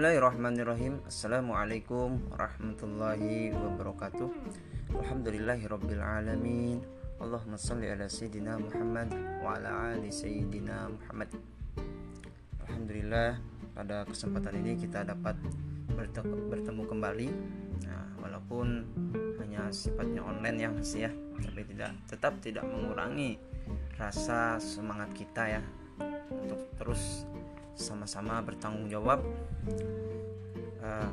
Bismillahirrahmanirrahim. Assalamualaikum warahmatullahi wabarakatuh. Alhamdulillahirrabbilalamin Allahumma salli ala Sayyidina Muhammad Wa ala ali Sayyidina Muhammad. Alhamdulillah pada kesempatan ini kita dapat bertemu kembali. Nah, Walaupun hanya sifatnya online ya mas ya. Tapi tidak tetap tidak mengurangi rasa semangat kita ya Untuk terus sama-sama bertanggung jawab uh,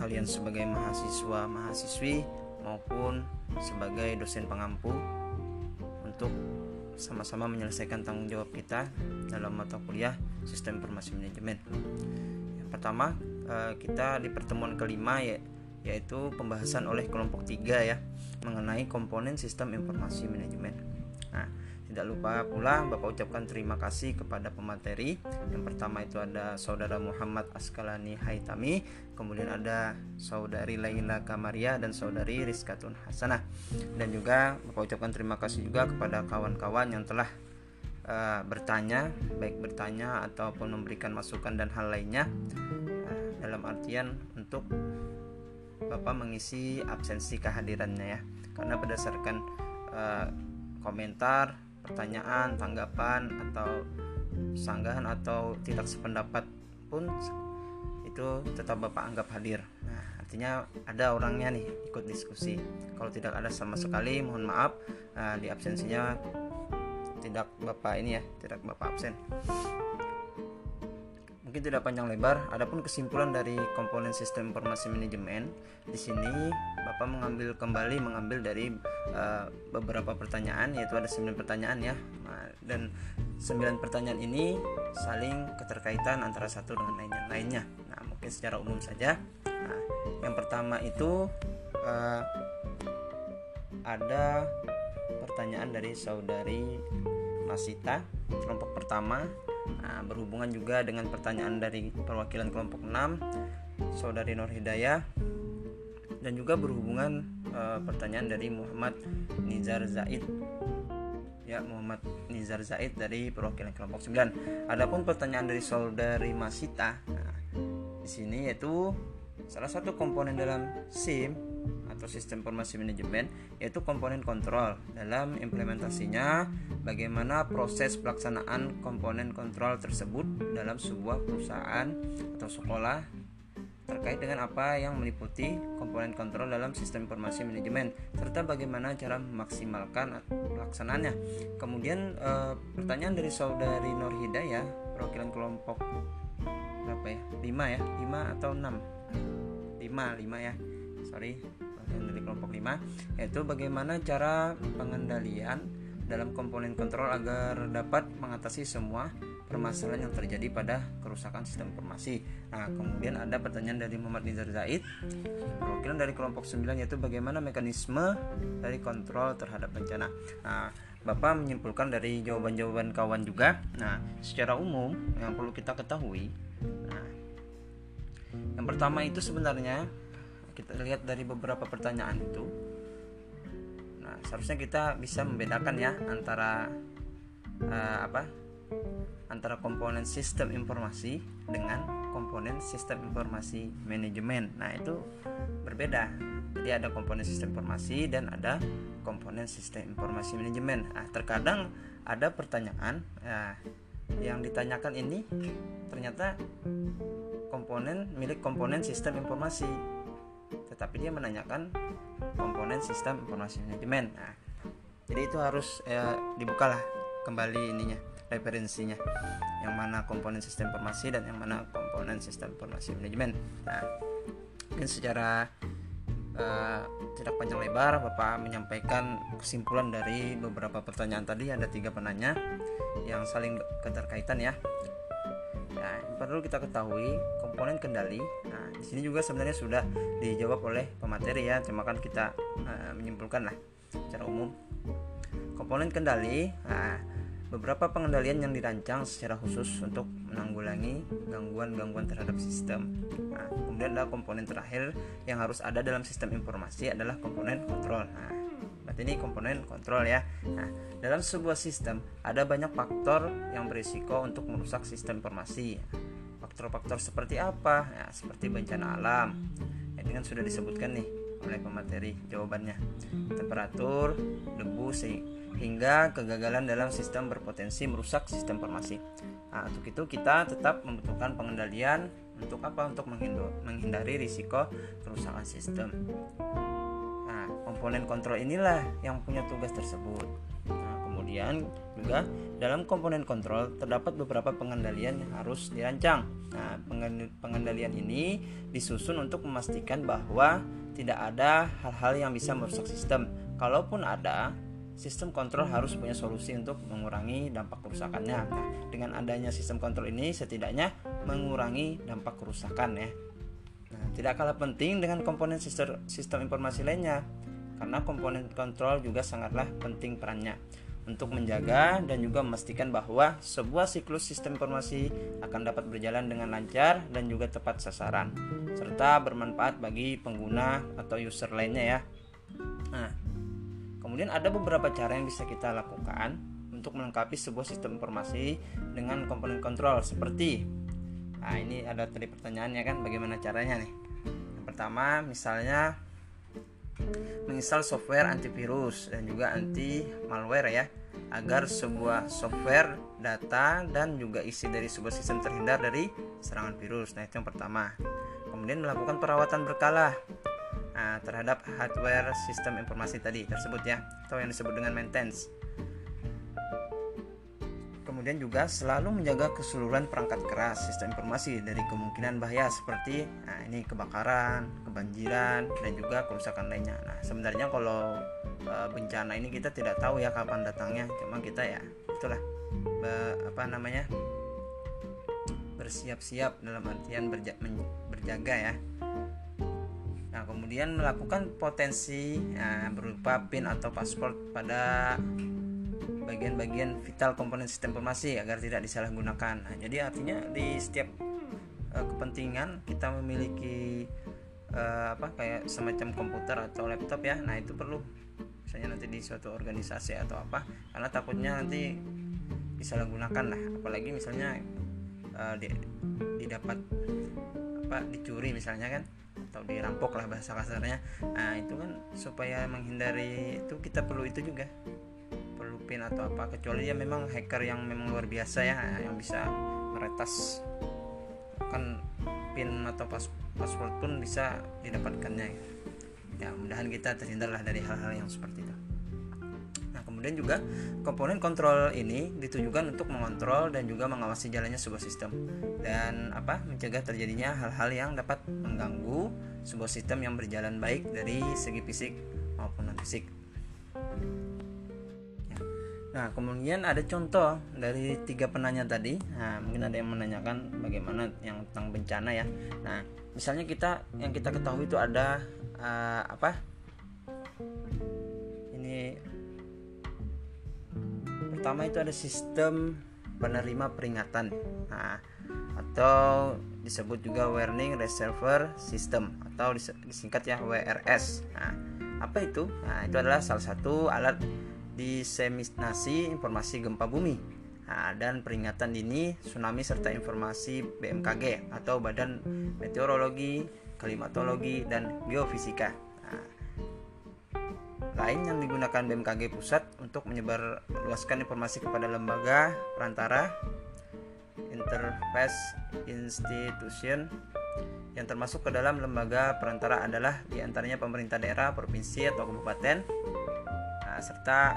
kalian sebagai mahasiswa mahasiswi maupun sebagai dosen pengampu untuk sama-sama menyelesaikan tanggung jawab kita dalam mata kuliah sistem informasi manajemen. Yang pertama uh, kita di pertemuan kelima ya yaitu pembahasan oleh kelompok tiga ya mengenai komponen sistem informasi manajemen. Nah, tidak lupa pula Bapak ucapkan terima kasih kepada pemateri. Yang pertama itu ada Saudara Muhammad Askalani Haitami, kemudian ada Saudari Laila Kamaria dan Saudari Rizkatun Hasanah. Dan juga Bapak ucapkan terima kasih juga kepada kawan-kawan yang telah uh, bertanya, baik bertanya ataupun memberikan masukan dan hal lainnya uh, dalam artian untuk Bapak mengisi absensi kehadirannya ya. Karena berdasarkan uh, komentar pertanyaan, tanggapan atau sanggahan atau tidak sependapat pun itu tetap Bapak anggap hadir. Nah, artinya ada orangnya nih ikut diskusi. Kalau tidak ada sama sekali, mohon maaf uh, di absensinya tidak Bapak ini ya, tidak Bapak absen mungkin tidak panjang lebar. Adapun kesimpulan dari komponen sistem informasi manajemen di sini Bapak mengambil kembali mengambil dari uh, beberapa pertanyaan yaitu ada 9 pertanyaan ya. Nah, dan 9 pertanyaan ini saling keterkaitan antara satu dengan lainnya. lainnya. Nah, mungkin secara umum saja. Nah, yang pertama itu uh, ada pertanyaan dari saudari Masita kelompok pertama Nah, berhubungan juga dengan pertanyaan dari perwakilan kelompok 6 Saudari Nur Hidayah dan juga berhubungan uh, pertanyaan dari Muhammad Nizar Zaid ya Muhammad Nizar Zaid dari perwakilan kelompok 9. Adapun pertanyaan dari saudari Masita nah, di sini yaitu salah satu komponen dalam SIM atau sistem informasi manajemen yaitu komponen kontrol. Dalam implementasinya bagaimana proses pelaksanaan komponen kontrol tersebut dalam sebuah perusahaan atau sekolah terkait dengan apa yang meliputi komponen kontrol dalam sistem informasi manajemen serta bagaimana cara memaksimalkan pelaksanaannya. Kemudian e, pertanyaan dari saudari Nur Hidayah perwakilan kelompok berapa ya? 5 ya? 5 atau 6? 5, 5 ya. Sorry, dari kelompok 5 yaitu bagaimana cara pengendalian dalam komponen kontrol agar dapat mengatasi semua permasalahan yang terjadi pada kerusakan sistem informasi. Nah, kemudian ada pertanyaan dari Muhammad Nizar Zaid, perwakilan dari kelompok 9 yaitu bagaimana mekanisme dari kontrol terhadap bencana. Nah, Bapak menyimpulkan dari jawaban-jawaban kawan juga. Nah, secara umum yang perlu kita ketahui, nah, yang pertama itu sebenarnya kita lihat dari beberapa pertanyaan itu. Nah seharusnya kita bisa membedakan ya antara uh, apa antara komponen sistem informasi dengan komponen sistem informasi manajemen. Nah itu berbeda. Jadi ada komponen sistem informasi dan ada komponen sistem informasi manajemen. Nah terkadang ada pertanyaan nah, yang ditanyakan ini ternyata komponen milik komponen sistem informasi tetapi dia menanyakan komponen sistem informasi manajemen. Nah jadi itu harus ya, dibukalah kembali ininya referensinya. Yang mana komponen sistem informasi dan yang mana komponen sistem informasi manajemen. Nah mungkin secara uh, tidak panjang lebar Bapak menyampaikan kesimpulan dari beberapa pertanyaan tadi. Ada tiga penanya yang saling keterkaitan ya Nah, perlu kita ketahui komponen kendali. Nah, di sini juga sebenarnya sudah dijawab oleh pemateri ya, cuma kan kita uh, menyimpulkan lah secara umum. Komponen kendali, nah, beberapa pengendalian yang dirancang secara khusus untuk menanggulangi gangguan-gangguan terhadap sistem. Nah, kemudian ada komponen terakhir yang harus ada dalam sistem informasi adalah komponen kontrol. Nah, berarti ini komponen kontrol ya. Nah, dalam sebuah sistem ada banyak faktor yang berisiko untuk merusak sistem informasi. faktor-faktor seperti apa ya seperti bencana alam ya, ini kan sudah disebutkan nih oleh pemateri jawabannya temperatur debu hingga kegagalan dalam sistem berpotensi merusak sistem informasi nah, untuk itu kita tetap membutuhkan pengendalian untuk apa? Untuk menghindari risiko kerusakan sistem. Nah komponen kontrol inilah yang punya tugas tersebut. Nah, kemudian juga dalam komponen kontrol terdapat beberapa pengendalian yang harus dirancang. Nah pengendalian ini disusun untuk memastikan bahwa tidak ada hal-hal yang bisa merusak sistem. Kalaupun ada sistem kontrol harus punya solusi untuk mengurangi dampak kerusakannya. Nah, dengan adanya sistem kontrol ini setidaknya mengurangi dampak kerusakan ya. Nah, tidak kalah penting dengan komponen sistem, sistem informasi lainnya karena komponen kontrol juga sangatlah penting perannya untuk menjaga dan juga memastikan bahwa sebuah siklus sistem informasi akan dapat berjalan dengan lancar dan juga tepat sasaran serta bermanfaat bagi pengguna atau user lainnya ya. Nah, Kemudian ada beberapa cara yang bisa kita lakukan untuk melengkapi sebuah sistem informasi dengan komponen kontrol seperti Nah, ini ada tadi pertanyaannya kan bagaimana caranya nih? Yang pertama, misalnya menginstal software antivirus dan juga anti malware ya agar sebuah software, data dan juga isi dari sebuah sistem terhindar dari serangan virus. Nah, itu yang pertama. Kemudian melakukan perawatan berkala nah, terhadap hardware sistem informasi tadi tersebut ya atau yang disebut dengan maintenance kemudian juga selalu menjaga keseluruhan perangkat keras sistem informasi dari kemungkinan bahaya seperti nah ini kebakaran, kebanjiran dan juga kerusakan lainnya. Nah, sebenarnya kalau e, bencana ini kita tidak tahu ya kapan datangnya, cuma kita ya itulah be, apa namanya? bersiap-siap dalam artian berja, berjaga ya Nah, kemudian melakukan potensi nah, berupa PIN atau paspor pada bagian-bagian vital komponen sistem informasi agar tidak disalahgunakan. Nah, jadi artinya di setiap uh, kepentingan kita memiliki uh, apa kayak semacam komputer atau laptop ya. Nah, itu perlu misalnya nanti di suatu organisasi atau apa karena takutnya nanti disalahgunakan lah apalagi misalnya uh, didapat apa dicuri misalnya kan atau dirampok lah bahasa kasarnya. Nah itu kan supaya menghindari itu kita perlu itu juga. Perlu pin atau apa kecuali ya memang hacker yang memang luar biasa ya yang bisa meretas. Kan pin atau pas password pun bisa didapatkannya. Ya mudahan kita terhindarlah dari hal-hal yang seperti itu Kemudian juga komponen kontrol ini ditujukan untuk mengontrol dan juga mengawasi jalannya sebuah sistem dan apa mencegah terjadinya hal-hal yang dapat mengganggu sebuah sistem yang berjalan baik dari segi fisik maupun non fisik. Ya. Nah, kemudian ada contoh dari tiga penanya tadi. Nah, mungkin ada yang menanyakan bagaimana yang tentang bencana ya. Nah, misalnya kita yang kita ketahui itu ada uh, apa? Ini pertama itu ada sistem penerima peringatan. Nah, atau disebut juga warning reservoir system atau disingkat ya WRS nah, apa itu? Nah, itu adalah salah satu alat diseminasi informasi gempa bumi. Nah, dan peringatan dini tsunami serta informasi BMKG atau Badan Meteorologi Klimatologi dan Geofisika lain yang digunakan BMKG pusat untuk menyebar luaskan informasi kepada lembaga perantara interface institution yang termasuk ke dalam lembaga perantara adalah di antaranya pemerintah daerah, provinsi atau kabupaten, nah, serta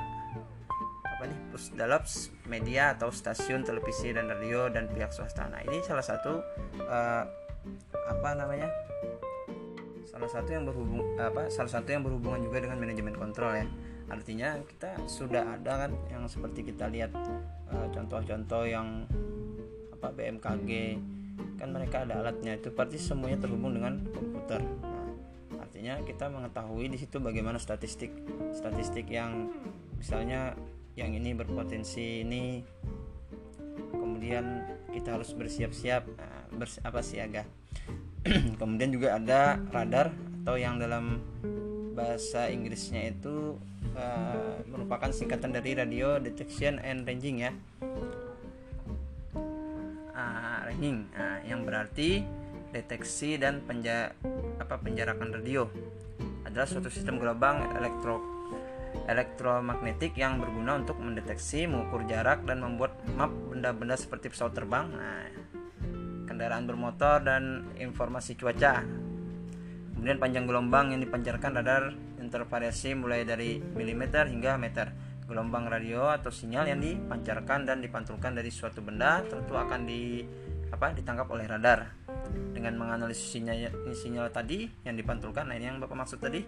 apa nih pusdalops, media atau stasiun televisi dan radio dan pihak swasta. Nah ini salah satu uh, apa namanya salah satu yang berhubung apa salah satu yang berhubungan juga dengan manajemen kontrol ya. Artinya kita sudah ada kan yang seperti kita lihat eh, contoh-contoh yang apa BMKG kan mereka ada alatnya itu pasti semuanya terhubung dengan komputer. Nah, artinya kita mengetahui di situ bagaimana statistik statistik yang misalnya yang ini berpotensi ini kemudian kita harus bersiap-siap nah, bers apa siaga kemudian juga ada radar atau yang dalam bahasa Inggrisnya itu uh, merupakan singkatan dari radio detection and ranging ya. Uh, positioning nah, yang berarti deteksi dan penja apa penjarakan radio adalah suatu sistem gelombang elektro elektromagnetik yang berguna untuk mendeteksi, mengukur jarak dan membuat map benda-benda seperti pesawat terbang, nah, kendaraan bermotor dan informasi cuaca. Kemudian panjang gelombang yang dipancarkan radar intervariasi mulai dari milimeter hingga meter. Gelombang radio atau sinyal yang dipancarkan dan dipantulkan dari suatu benda tentu akan di apa ditangkap oleh radar. Dengan menganalisis sinyal sinyal tadi yang dipantulkan, nah ini yang Bapak maksud tadi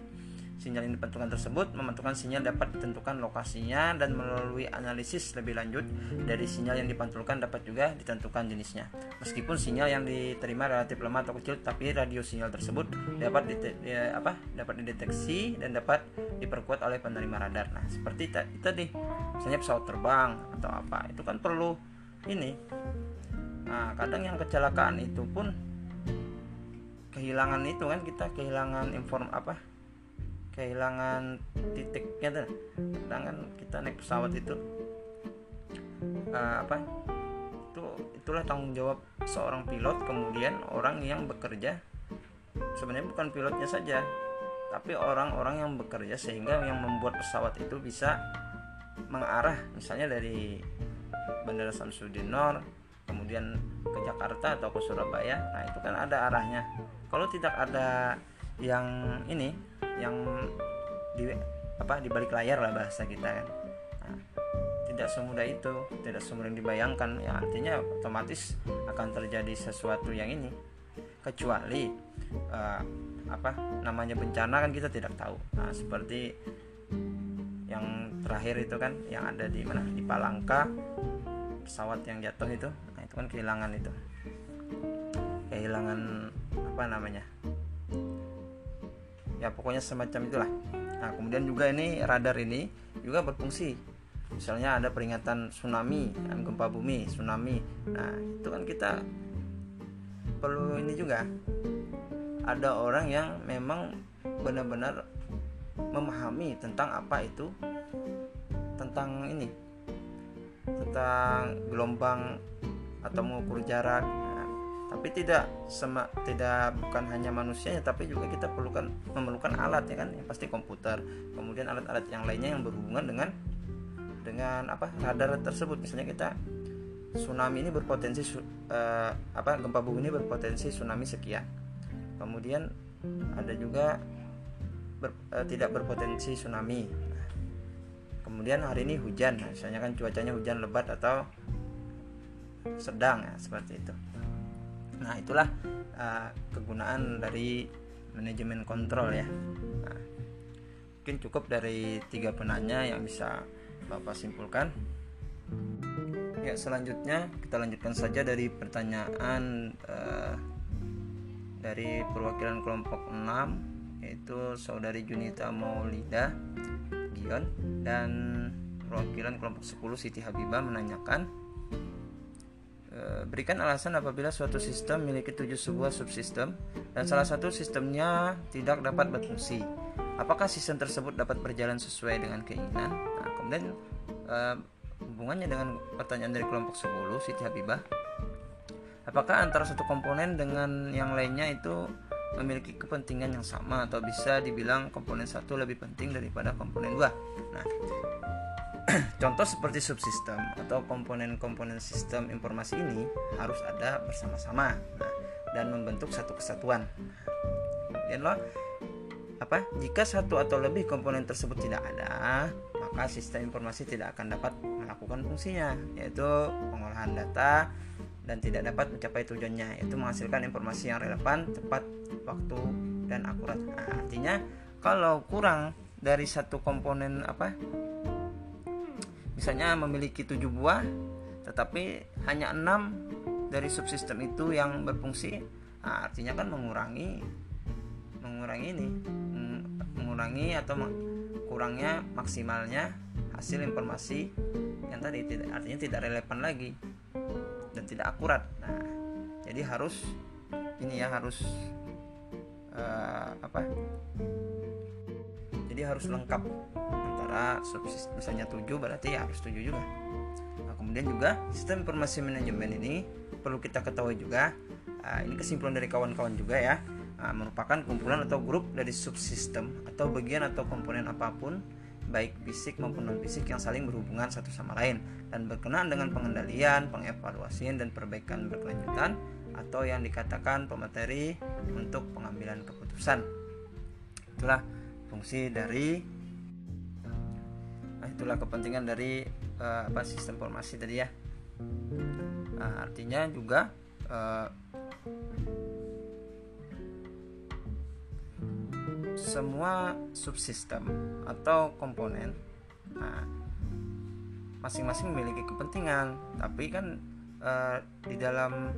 Sinyal yang dipantulkan tersebut memantulkan sinyal dapat ditentukan lokasinya dan melalui analisis lebih lanjut dari sinyal yang dipantulkan dapat juga ditentukan jenisnya. Meskipun sinyal yang diterima relatif lemah atau kecil, tapi radio sinyal tersebut dapat ya, apa dapat dideteksi dan dapat diperkuat oleh penerima radar. Nah, seperti itu tadi, misalnya pesawat terbang atau apa, itu kan perlu ini. Nah, kadang yang kecelakaan itu pun kehilangan itu kan kita kehilangan inform apa kehilangan titiknya tuh. Sedangkan kita naik pesawat itu. Uh, apa? Itu itulah tanggung jawab seorang pilot kemudian orang yang bekerja. Sebenarnya bukan pilotnya saja tapi orang-orang yang bekerja sehingga yang membuat pesawat itu bisa mengarah misalnya dari Bandara Samsudin Nor kemudian ke Jakarta atau ke Surabaya. Nah itu kan ada arahnya. Kalau tidak ada yang ini yang di apa di balik layar lah bahasa kita kan. Nah, tidak semudah itu tidak semudah yang dibayangkan. Ya artinya otomatis akan terjadi sesuatu yang ini. Kecuali uh, apa namanya bencana kan kita tidak tahu. Nah seperti yang terakhir itu kan yang ada di mana? Di Palangka pesawat yang jatuh itu. Nah itu kan kehilangan itu. Kehilangan apa namanya ya pokoknya semacam itulah. Nah kemudian juga ini radar ini juga berfungsi. Misalnya ada peringatan tsunami gempa bumi tsunami. Nah itu kan kita perlu ini juga. Ada orang yang memang benar-benar memahami tentang apa itu tentang ini tentang gelombang atau mengukur jarak tapi tidak sema, tidak bukan hanya manusianya tapi juga kita perlukan memerlukan alat ya kan? Yang pasti komputer. Kemudian alat-alat yang lainnya yang berhubungan dengan dengan apa radar tersebut. Misalnya kita tsunami ini berpotensi uh, apa gempa bumi ini berpotensi tsunami sekian. Kemudian ada juga ber, uh, tidak berpotensi tsunami. Kemudian hari ini hujan. Misalnya kan cuacanya hujan lebat atau sedang ya seperti itu Nah, itulah uh, kegunaan dari manajemen kontrol ya. Nah, mungkin cukup dari tiga penanya yang bisa Bapak simpulkan. Ya, selanjutnya kita lanjutkan saja dari pertanyaan uh, dari perwakilan kelompok 6 yaitu saudari Junita Maulida Gion dan perwakilan kelompok 10 Siti Habibah menanyakan berikan alasan apabila suatu sistem memiliki tujuh sebuah subsistem dan salah satu sistemnya tidak dapat berfungsi. Apakah sistem tersebut dapat berjalan sesuai dengan keinginan? Nah, kemudian uh, hubungannya dengan pertanyaan dari kelompok 10 Siti Habibah. Apakah antara satu komponen dengan yang lainnya itu memiliki kepentingan yang sama atau bisa dibilang komponen satu lebih penting daripada komponen dua? Nah, Contoh seperti subsistem atau komponen-komponen sistem informasi ini harus ada bersama-sama nah, dan membentuk satu kesatuan. Kemudian loh, apa? Jika satu atau lebih komponen tersebut tidak ada, maka sistem informasi tidak akan dapat melakukan fungsinya, yaitu pengolahan data dan tidak dapat mencapai tujuannya, yaitu menghasilkan informasi yang relevan, tepat waktu dan akurat. Nah, artinya kalau kurang dari satu komponen apa misalnya memiliki tujuh buah tetapi hanya enam dari subsistem itu yang berfungsi. Nah, artinya kan mengurangi mengurangi ini mengurangi atau kurangnya maksimalnya hasil informasi yang tadi tidak artinya tidak relevan lagi dan tidak akurat. Nah jadi harus ini ya harus uh, apa? Jadi harus lengkap subsist misalnya 7 berarti ya harus 7 juga. Nah, kemudian juga sistem informasi manajemen ini perlu kita ketahui juga. Uh, ini kesimpulan dari kawan-kawan juga ya. Uh, merupakan kumpulan atau grup dari subsistem atau bagian atau komponen apa pun baik fisik maupun non fisik yang saling berhubungan satu sama lain dan berkenaan dengan pengendalian, pengevaluasian dan perbaikan berkelanjutan atau yang dikatakan pemateri untuk pengambilan keputusan. Itulah fungsi dari nah, itulah kepentingan dari uh, apa sistem informasi tadi ya. Nah, artinya juga uh, semua subsistem atau komponen nah, masing-masing memiliki kepentingan tapi kan uh, di dalam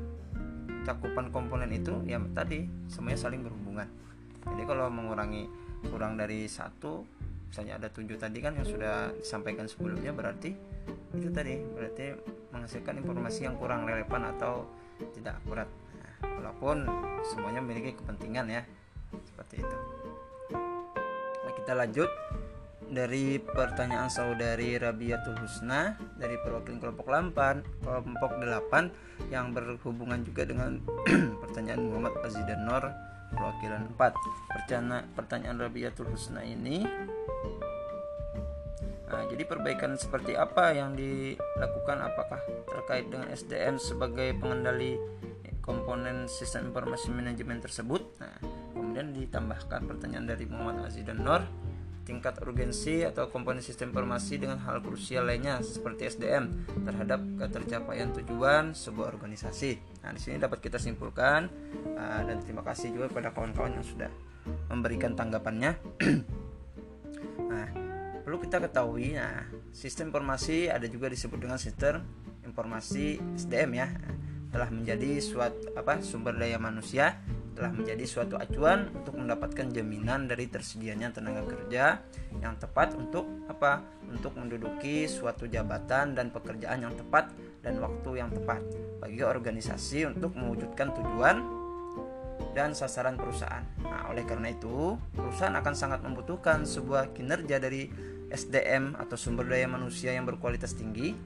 cakupan komponen itu ya tadi semuanya saling berhubungan jadi kalau mengurangi kurang dari satu misalnya ada tujuh tadi kan yang sudah disampaikan sebelumnya berarti itu tadi berarti menghasilkan informasi yang kurang relevan atau tidak akurat. Nah, walaupun semuanya memiliki kepentingan ya seperti itu. Kita lanjut. Dari pertanyaan saudari Rabiatul Husna dari perwakilan kelompok 8 kelompok 8 yang berhubungan juga dengan pertanyaan Muhammad Azidan Nur perwakilan 4 pertanyaan, pertanyaan Rabiatul Husna ini nah, jadi perbaikan seperti apa yang dilakukan apakah terkait dengan SDM sebagai pengendali komponen sistem informasi manajemen tersebut nah kemudian ditambahkan pertanyaan dari Muhammad Aziz dan Nur tingkat urgensi atau komponen sistem informasi dengan hal krusial lainnya seperti SDM terhadap ketercapaian tujuan sebuah organisasi. Nah, di sini dapat kita simpulkan uh, dan terima kasih juga kepada kawan-kawan yang sudah memberikan tanggapannya. kita ketahui, nah, sistem informasi ada juga disebut dengan sistem informasi SDM ya, telah menjadi suatu apa sumber daya manusia telah menjadi suatu acuan untuk mendapatkan jaminan dari tersedianya tenaga kerja yang tepat untuk apa? Untuk menduduki suatu jabatan dan pekerjaan yang tepat dan waktu yang tepat bagi organisasi untuk mewujudkan tujuan dan sasaran perusahaan. Nah, oleh karena itu, perusahaan akan sangat membutuhkan sebuah kinerja dari SDM atau sumber daya manusia yang berkualitas tinggi.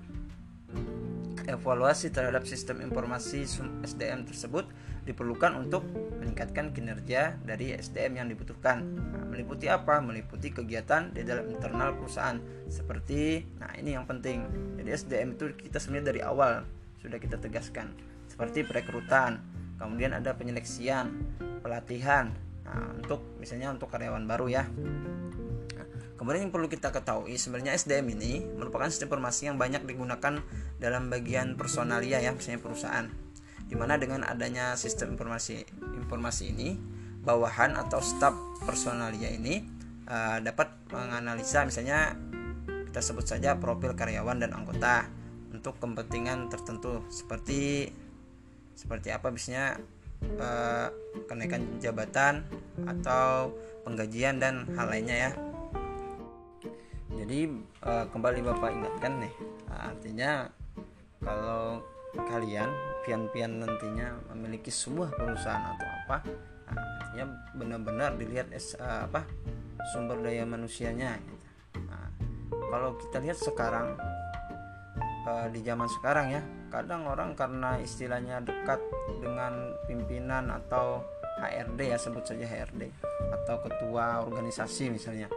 Evaluasi terhadap sistem informasi SDM tersebut diperlukan untuk meningkatkan kinerja dari SDM yang dibutuhkan. Nah, meliputi apa? Meliputi kegiatan di dalam internal perusahaan seperti nah ini yang penting. Jadi SDM itu kita sebenarnya dari awal sudah kita tegaskan seperti perekrutan, kemudian ada penyeleksian, pelatihan. Nah, untuk misalnya untuk karyawan baru ya. Kemudian yang perlu kita ketahui sebenarnya SDM ini merupakan sistem informasi yang banyak digunakan dalam bagian personalia ya, misalnya perusahaan. Di mana dengan adanya sistem informasi informasi ini bawahan atau staf personalia ini uh, dapat menganalisa misalnya kita sebut saja profil karyawan dan anggota untuk kepentingan tertentu. Seperti seperti apa misalnya uh, kenaikan jabatan atau penggajian dan hal lainnya ya jadi uh, kembali bapak ingatkan nih artinya kalau kalian pian-pian nantinya memiliki sebuah perusahaan atau apa nah, artinya benar-benar dilihat uh, apa sumber daya manusianya gitu. nah, kalau kita lihat sekarang uh, di zaman sekarang ya kadang orang karena istilahnya dekat dengan pimpinan atau HRD ya sebut saja HRD atau ketua organisasi misalnya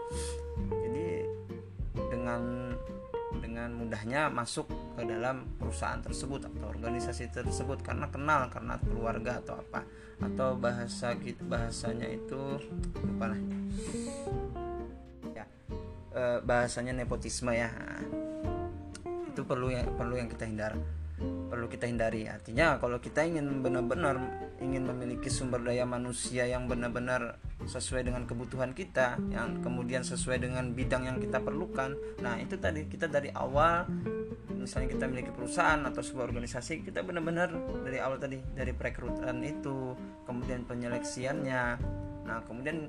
dengan dengan mudahnya masuk ke dalam perusahaan tersebut atau organisasi tersebut. Karena kenal karena keluarga atau apa. Atau bahasa bahasanya itu lupa lah. Ya e, bahasanya nepotisme ya. Itu perlu yang perlu yang kita hindar perlu kita hindari. Artinya kalau kita ingin benar-benar ingin memiliki sumber daya manusia yang benar-benar sesuai dengan kebutuhan kita yang kemudian sesuai dengan bidang yang kita perlukan nah itu tadi kita dari awal misalnya kita memiliki perusahaan atau sebuah organisasi kita benar-benar dari awal tadi dari perekrutan itu kemudian penyeleksiannya. Nah kemudian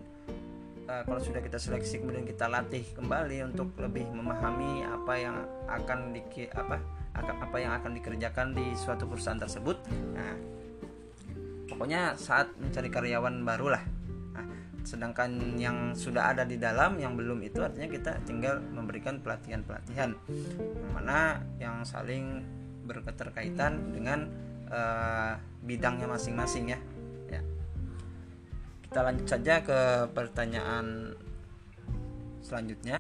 uh, kalau sudah kita seleksi kemudian kita latih kembali untuk lebih memahami apa yang akan di apa apa yang akan dikerjakan di suatu perusahaan tersebut nah pokoknya saat mencari karyawan baru lah sedangkan yang sudah ada di dalam yang belum itu artinya kita tinggal memberikan pelatihan-pelatihan yang mana yang saling berketerkaitan dengan uh, bidangnya masing-masing ya. ya. Kita lanjut saja ke pertanyaan selanjutnya.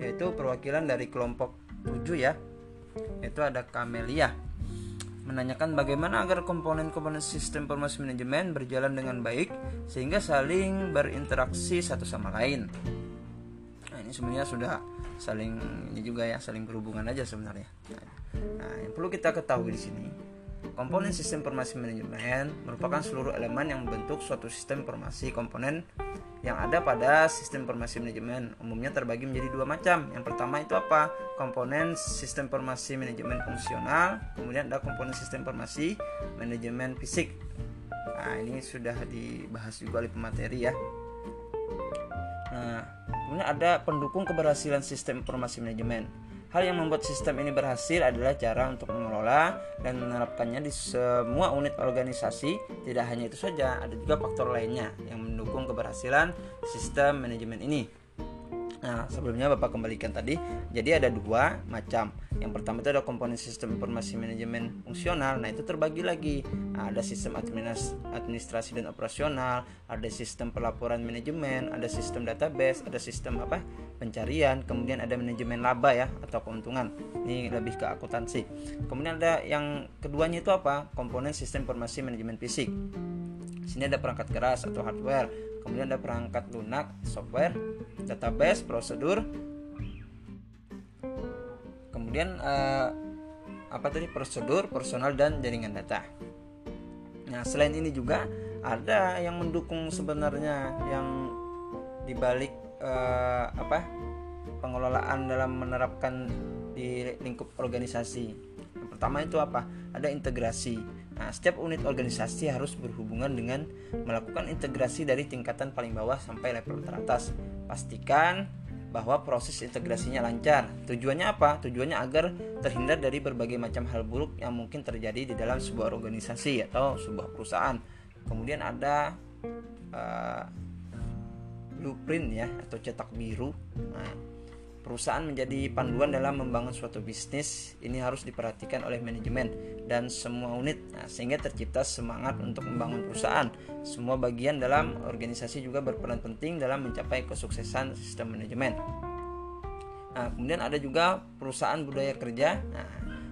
Yaitu perwakilan dari kelompok 7 ya itu ada Kamelia menanyakan bagaimana agar komponen-komponen sistem informasi manajemen berjalan dengan baik sehingga saling berinteraksi satu sama lain. Nah, ini sebenarnya sudah saling ini juga ya saling berhubungan aja sebenarnya. Nah, yang perlu kita ketahui di sini Komponen sistem informasi manajemen merupakan seluruh elemen yang membentuk suatu sistem informasi komponen yang ada pada sistem informasi manajemen. Umumnya terbagi menjadi dua macam. Yang pertama itu apa? Komponen sistem informasi manajemen fungsional, kemudian ada komponen sistem informasi manajemen fisik. Nah, ini sudah dibahas juga oleh pemateri ya. Nah, kemudian ada pendukung keberhasilan sistem informasi manajemen. Hal yang membuat sistem ini berhasil adalah cara untuk mengelola dan menerapkannya di semua unit organisasi. Tidak hanya itu saja, ada juga faktor lainnya yang mendukung keberhasilan sistem manajemen ini. Nah, sebelumnya Bapak kembalikan tadi. Jadi ada dua macam. Yang pertama itu ada komponen sistem informasi manajemen fungsional. Nah, itu terbagi lagi. Nah, ada sistem administrasi dan operasional, ada sistem pelaporan manajemen, ada sistem database, ada sistem apa? Pencarian, kemudian ada manajemen laba ya atau keuntungan. Ini lebih ke akuntansi. Kemudian ada yang keduanya itu apa? Komponen sistem informasi manajemen fisik. Sini ada perangkat keras atau hardware, kemudian ada perangkat lunak, software, database, prosedur, kemudian uh, apa tadi prosedur, personal dan jaringan data. Nah selain ini juga ada yang mendukung sebenarnya yang dibalik uh, apa pengelolaan dalam menerapkan di lingkup organisasi. Yang pertama itu apa? Ada integrasi. Nah, setiap unit organisasi harus berhubungan dengan melakukan integrasi dari tingkatan paling bawah sampai level teratas. Pastikan bahwa proses integrasinya lancar. Tujuannya apa? Tujuannya agar terhindar dari berbagai macam hal buruk yang mungkin terjadi di dalam sebuah organisasi atau sebuah perusahaan. Kemudian ada uh, blueprint ya atau cetak biru. Nah, perusahaan menjadi panduan dalam membangun suatu bisnis. Ini harus diperhatikan oleh manajemen dan semua unit. Nah, sehingga tercipta semangat untuk membangun perusahaan. Semua bagian dalam organisasi juga berperan penting dalam mencapai kesuksesan sistem manajemen. Nah kemudian ada juga perusahaan budaya kerja. Nah,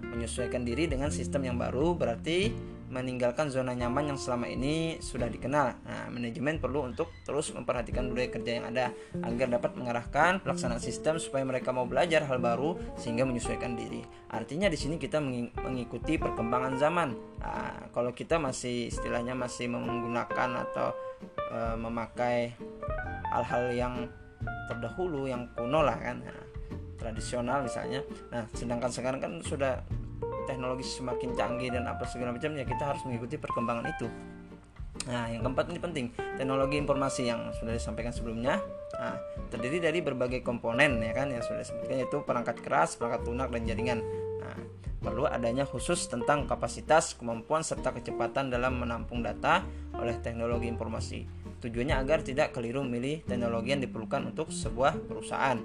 menyesuaikan diri dengan sistem yang baru berarti meninggalkan zona nyaman yang selama ini sudah dikenal. Nah, manajemen perlu untuk terus memperhatikan budaya kerja yang ada agar dapat mengarahkan pelaksanaan sistem supaya mereka mau belajar hal baru sehingga menyesuaikan diri. Artinya di sini kita mengikuti perkembangan zaman. Nah, kalau kita masih istilahnya masih menggunakan atau e, memakai hal-hal yang terdahulu yang kuno lah kan. Nah, tradisional misalnya. Nah, sedangkan sekarang kan sudah teknologi semakin canggih dan apa segala macam ya kita harus mengikuti perkembangan itu Nah, yang keempat ini penting, teknologi informasi yang sudah disampaikan sebelumnya. Nah, terdiri dari berbagai komponen ya kan yang sudah disebutkan yaitu perangkat keras, perangkat lunak dan jaringan. Nah, perlu adanya khusus tentang kapasitas, kemampuan serta kecepatan dalam menampung data oleh teknologi informasi. Tujuannya agar tidak keliru memilih teknologi yang diperlukan untuk sebuah perusahaan.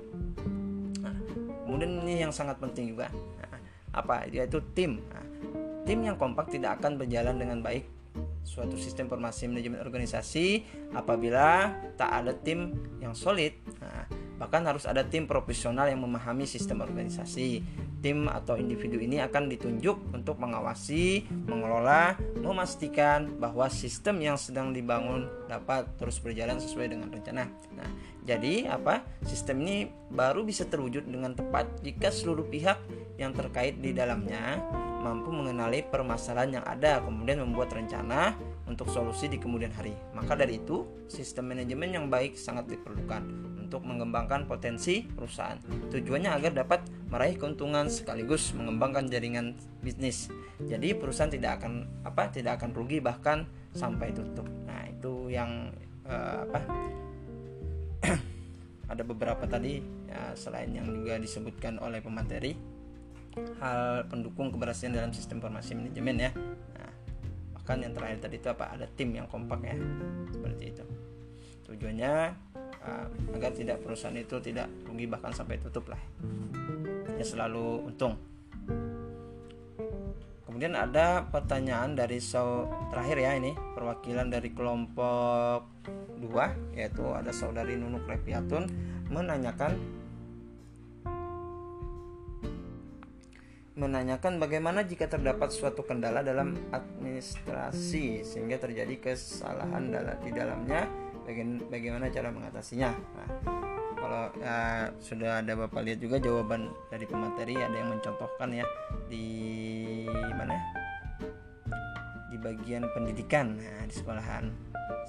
Nah, kemudian ini yang sangat penting juga apa? Yaitu tim. Nah, tim yang kompak tidak akan berjalan dengan baik. Suatu sistem informasi manajemen organisasi apabila tak ada tim yang solid. Nah, bahkan harus ada tim profesional yang memahami sistem organisasi tim atau individu ini akan ditunjuk untuk mengawasi, mengelola, memastikan bahwa sistem yang sedang dibangun dapat terus berjalan sesuai dengan rencana. Nah, jadi apa? Sistem ini baru bisa terwujud dengan tepat jika seluruh pihak yang terkait di dalamnya mampu mengenali permasalahan yang ada, kemudian membuat rencana untuk solusi di kemudian hari. Maka dari itu, sistem manajemen yang baik sangat diperlukan untuk mengembangkan potensi perusahaan. Tujuannya agar dapat meraih keuntungan sekaligus mengembangkan jaringan bisnis. Jadi perusahaan tidak akan apa tidak akan rugi bahkan sampai tutup. Nah, itu yang uh, apa ada beberapa tadi ya, selain yang juga disebutkan oleh pemateri hal pendukung keberhasilan dalam sistem informasi manajemen ya. Nah, bahkan yang terakhir tadi itu apa? Ada tim yang kompak ya. Seperti itu. Tujuannya uh, agar tidak perusahaan itu tidak rugi bahkan sampai tutup lah. Ya selalu untung. Kemudian ada pertanyaan dari so terakhir ya ini. Perwakilan dari kelompok dua yaitu ada saudari Nunuk Repiatun menanyakan menanyakan bagaimana jika terdapat suatu kendala dalam administrasi sehingga terjadi kesalahan di dalamnya bagaimana cara mengatasinya? Nah, kalau uh, sudah ada bapak lihat juga jawaban dari pemateri ada yang mencontohkan ya di mana? Di bagian pendidikan nah, di sekolahan.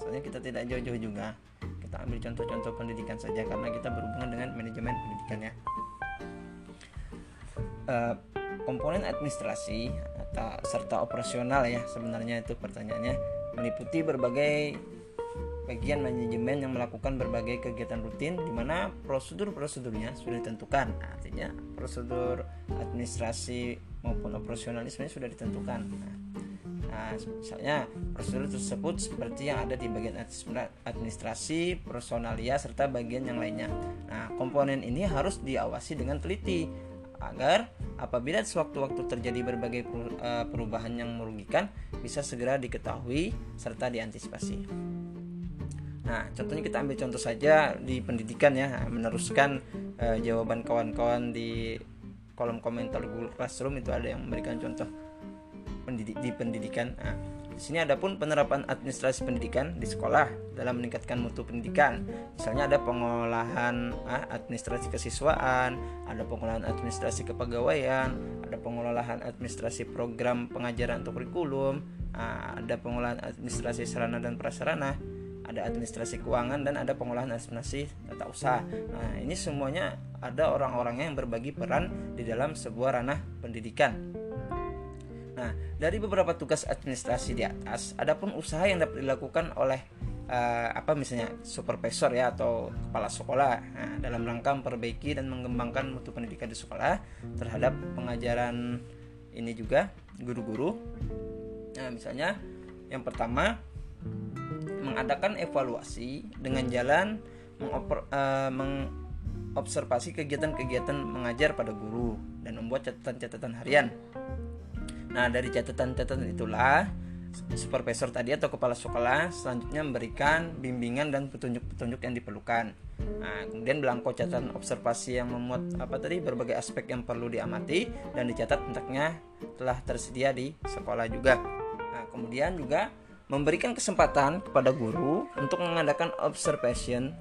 Soalnya kita tidak jauh-jauh juga. Kita ambil contoh-contoh pendidikan saja karena kita berhubungan dengan manajemen pendidikan ya. Uh, komponen administrasi atau serta operasional ya sebenarnya itu pertanyaannya meliputi berbagai bagian manajemen yang melakukan berbagai kegiatan rutin di mana prosedur-prosedurnya sudah ditentukan. Nah, artinya prosedur administrasi maupun operasionalisme sudah ditentukan. Nah, nah, misalnya prosedur tersebut seperti yang ada di bagian administrasi, personalia serta bagian yang lainnya. Nah, komponen ini harus diawasi dengan teliti agar apabila sewaktu-waktu terjadi berbagai eh, perubahan yang merugikan bisa segera diketahui serta diantisipasi. Nah, contohnya kita ambil contoh saja di pendidikan ya, meneruskan uh, jawaban kawan-kawan di kolom komentar Google Classroom itu ada yang memberikan contoh pendidik di pendidikan. Nah, di sini ada pun penerapan administrasi pendidikan di sekolah dalam meningkatkan mutu pendidikan. Misalnya ada pengolahan ah, administrasi kesiswaan, ada pengolahan administrasi kepegawaian, ada pengolahan administrasi program pengajaran untuk kurikulum, ah, ada pengolahan administrasi sarana dan prasarana ada administrasi keuangan dan ada pengolahan administrasi tata usaha. Nah, ini semuanya ada orang-orangnya yang berbagi peran di dalam sebuah ranah pendidikan. Nah, dari beberapa tugas administrasi di atas, ada pun usaha yang dapat dilakukan oleh uh, apa misalnya supervisor ya atau kepala sekolah nah, dalam rangka memperbaiki dan mengembangkan mutu pendidikan di sekolah terhadap pengajaran ini juga guru-guru. Nah, misalnya yang pertama mengadakan evaluasi dengan jalan mengoper, uh, mengobservasi kegiatan-kegiatan mengajar pada guru dan membuat catatan-catatan harian. Nah, dari catatan-catatan itulah supervisor tadi atau kepala sekolah selanjutnya memberikan bimbingan dan petunjuk-petunjuk yang diperlukan. Nah, kemudian belangko catatan observasi yang memuat apa tadi berbagai aspek yang perlu diamati dan dicatat hendaknya telah tersedia di sekolah juga. Nah, kemudian juga memberikan kesempatan kepada guru untuk mengadakan observation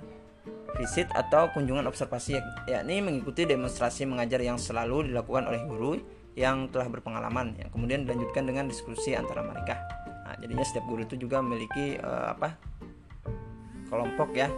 visit atau kunjungan observasi yakni mengikuti demonstrasi mengajar yang selalu dilakukan oleh guru yang telah berpengalaman yang kemudian dilanjutkan dengan diskusi antara mereka. Nah, jadinya setiap guru itu juga memiliki uh, apa kelompok ya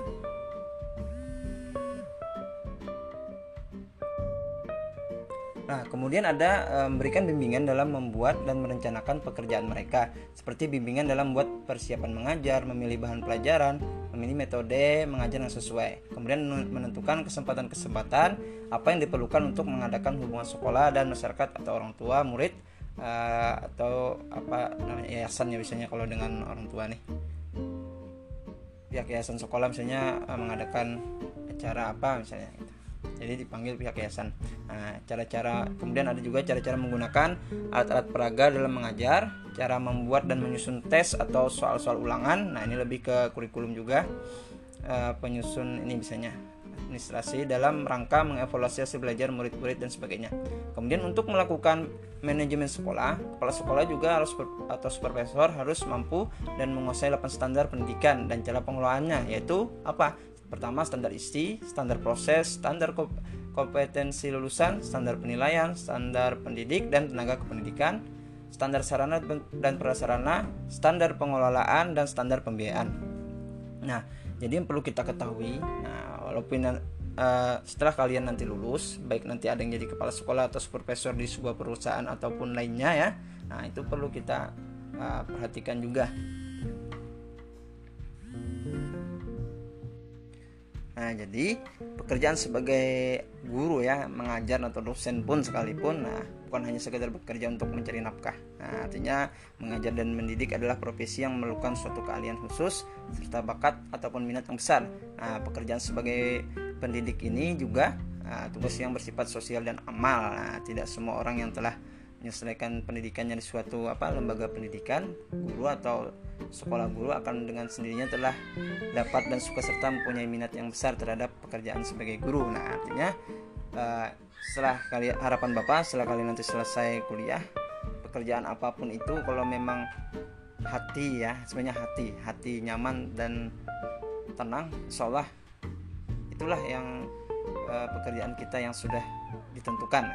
Nah, kemudian ada e, memberikan bimbingan dalam membuat dan merencanakan pekerjaan mereka, seperti bimbingan dalam membuat persiapan mengajar, memilih bahan pelajaran, memilih metode mengajar yang sesuai. Kemudian menentukan kesempatan-kesempatan apa yang diperlukan untuk mengadakan hubungan sekolah dan masyarakat atau orang tua, murid e, atau apa namanya yayasan ya biasanya kalau dengan orang tua nih. Pihak yayasan sekolah misalnya e, mengadakan acara apa misalnya gitu jadi dipanggil pihak yayasan nah cara-cara kemudian ada juga cara-cara menggunakan alat-alat peraga dalam mengajar cara membuat dan menyusun tes atau soal-soal ulangan nah ini lebih ke kurikulum juga uh, penyusun ini misalnya administrasi dalam rangka mengevaluasi hasil belajar murid-murid dan sebagainya. Kemudian untuk melakukan manajemen sekolah, kepala sekolah juga harus atau supervisor harus mampu dan menguasai 8 standar pendidikan dan cara pengelolaannya yaitu apa? Pertama, standar isi, standar proses, standar kompetensi lulusan, standar penilaian, standar pendidik dan tenaga kependidikan, standar sarana dan prasarana, standar pengelolaan dan standar pembiayaan. Nah, jadi yang perlu kita ketahui, nah walaupun uh, setelah kalian nanti lulus, baik nanti ada yang jadi kepala sekolah atau supervisor di sebuah perusahaan ataupun lainnya ya, nah itu perlu kita uh, perhatikan juga. Nah, jadi pekerjaan sebagai guru ya, mengajar atau dosen pun sekalipun, nah bukan hanya sekedar bekerja untuk mencari nafkah. Nah, artinya mengajar dan mendidik adalah profesi yang memerlukan suatu keahlian khusus serta bakat ataupun minat yang besar. Nah, pekerjaan sebagai pendidik ini juga nah, tugas yang bersifat sosial dan amal. Nah, tidak semua orang yang telah menyelesaikan pendidikannya di suatu apa lembaga pendidikan guru atau sekolah guru akan dengan sendirinya telah dapat dan suka serta mempunyai minat yang besar terhadap pekerjaan sebagai guru. Nah artinya uh, setelah kalian harapan bapak setelah kalian nanti selesai kuliah pekerjaan apa pun itu kalau memang hati ya sebenarnya hati hati nyaman dan tenang insyaallah itulah yang uh, pekerjaan kita yang sudah ditentukan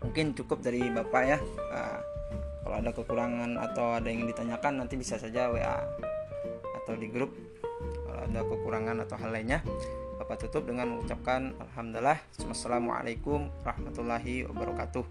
mungkin cukup dari bapak ya. Uh, kalau ada kekurangan atau ada yang ditanyakan nanti bisa saja WA atau di grup. Kalau ada kekurangan atau hal lainnya bapak tutup dengan mengucapkan alhamdulillah. Wassalamualaikum warahmatullahi wabarakatuh